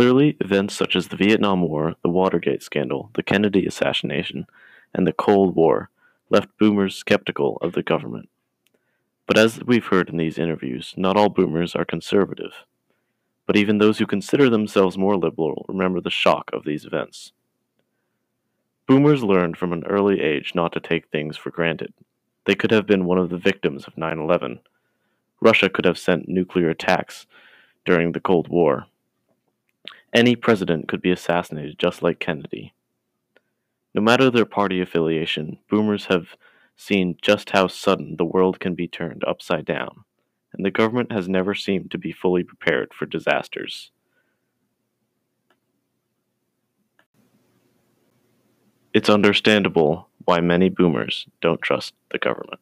Clearly, events such as the Vietnam War, the Watergate scandal, the Kennedy assassination, and the Cold War left boomers skeptical of the government. But as we've heard in these interviews, not all boomers are conservative. But even those who consider themselves more liberal remember the shock of these events. Boomers learned from an early age not to take things for granted. They could have been one of the victims of 9 11. Russia could have sent nuclear attacks during the Cold War. Any president could be assassinated just like Kennedy. No matter their party affiliation, boomers have seen just how sudden the world can be turned upside down, and the government has never seemed to be fully prepared for disasters. It's understandable why many boomers don't trust the government.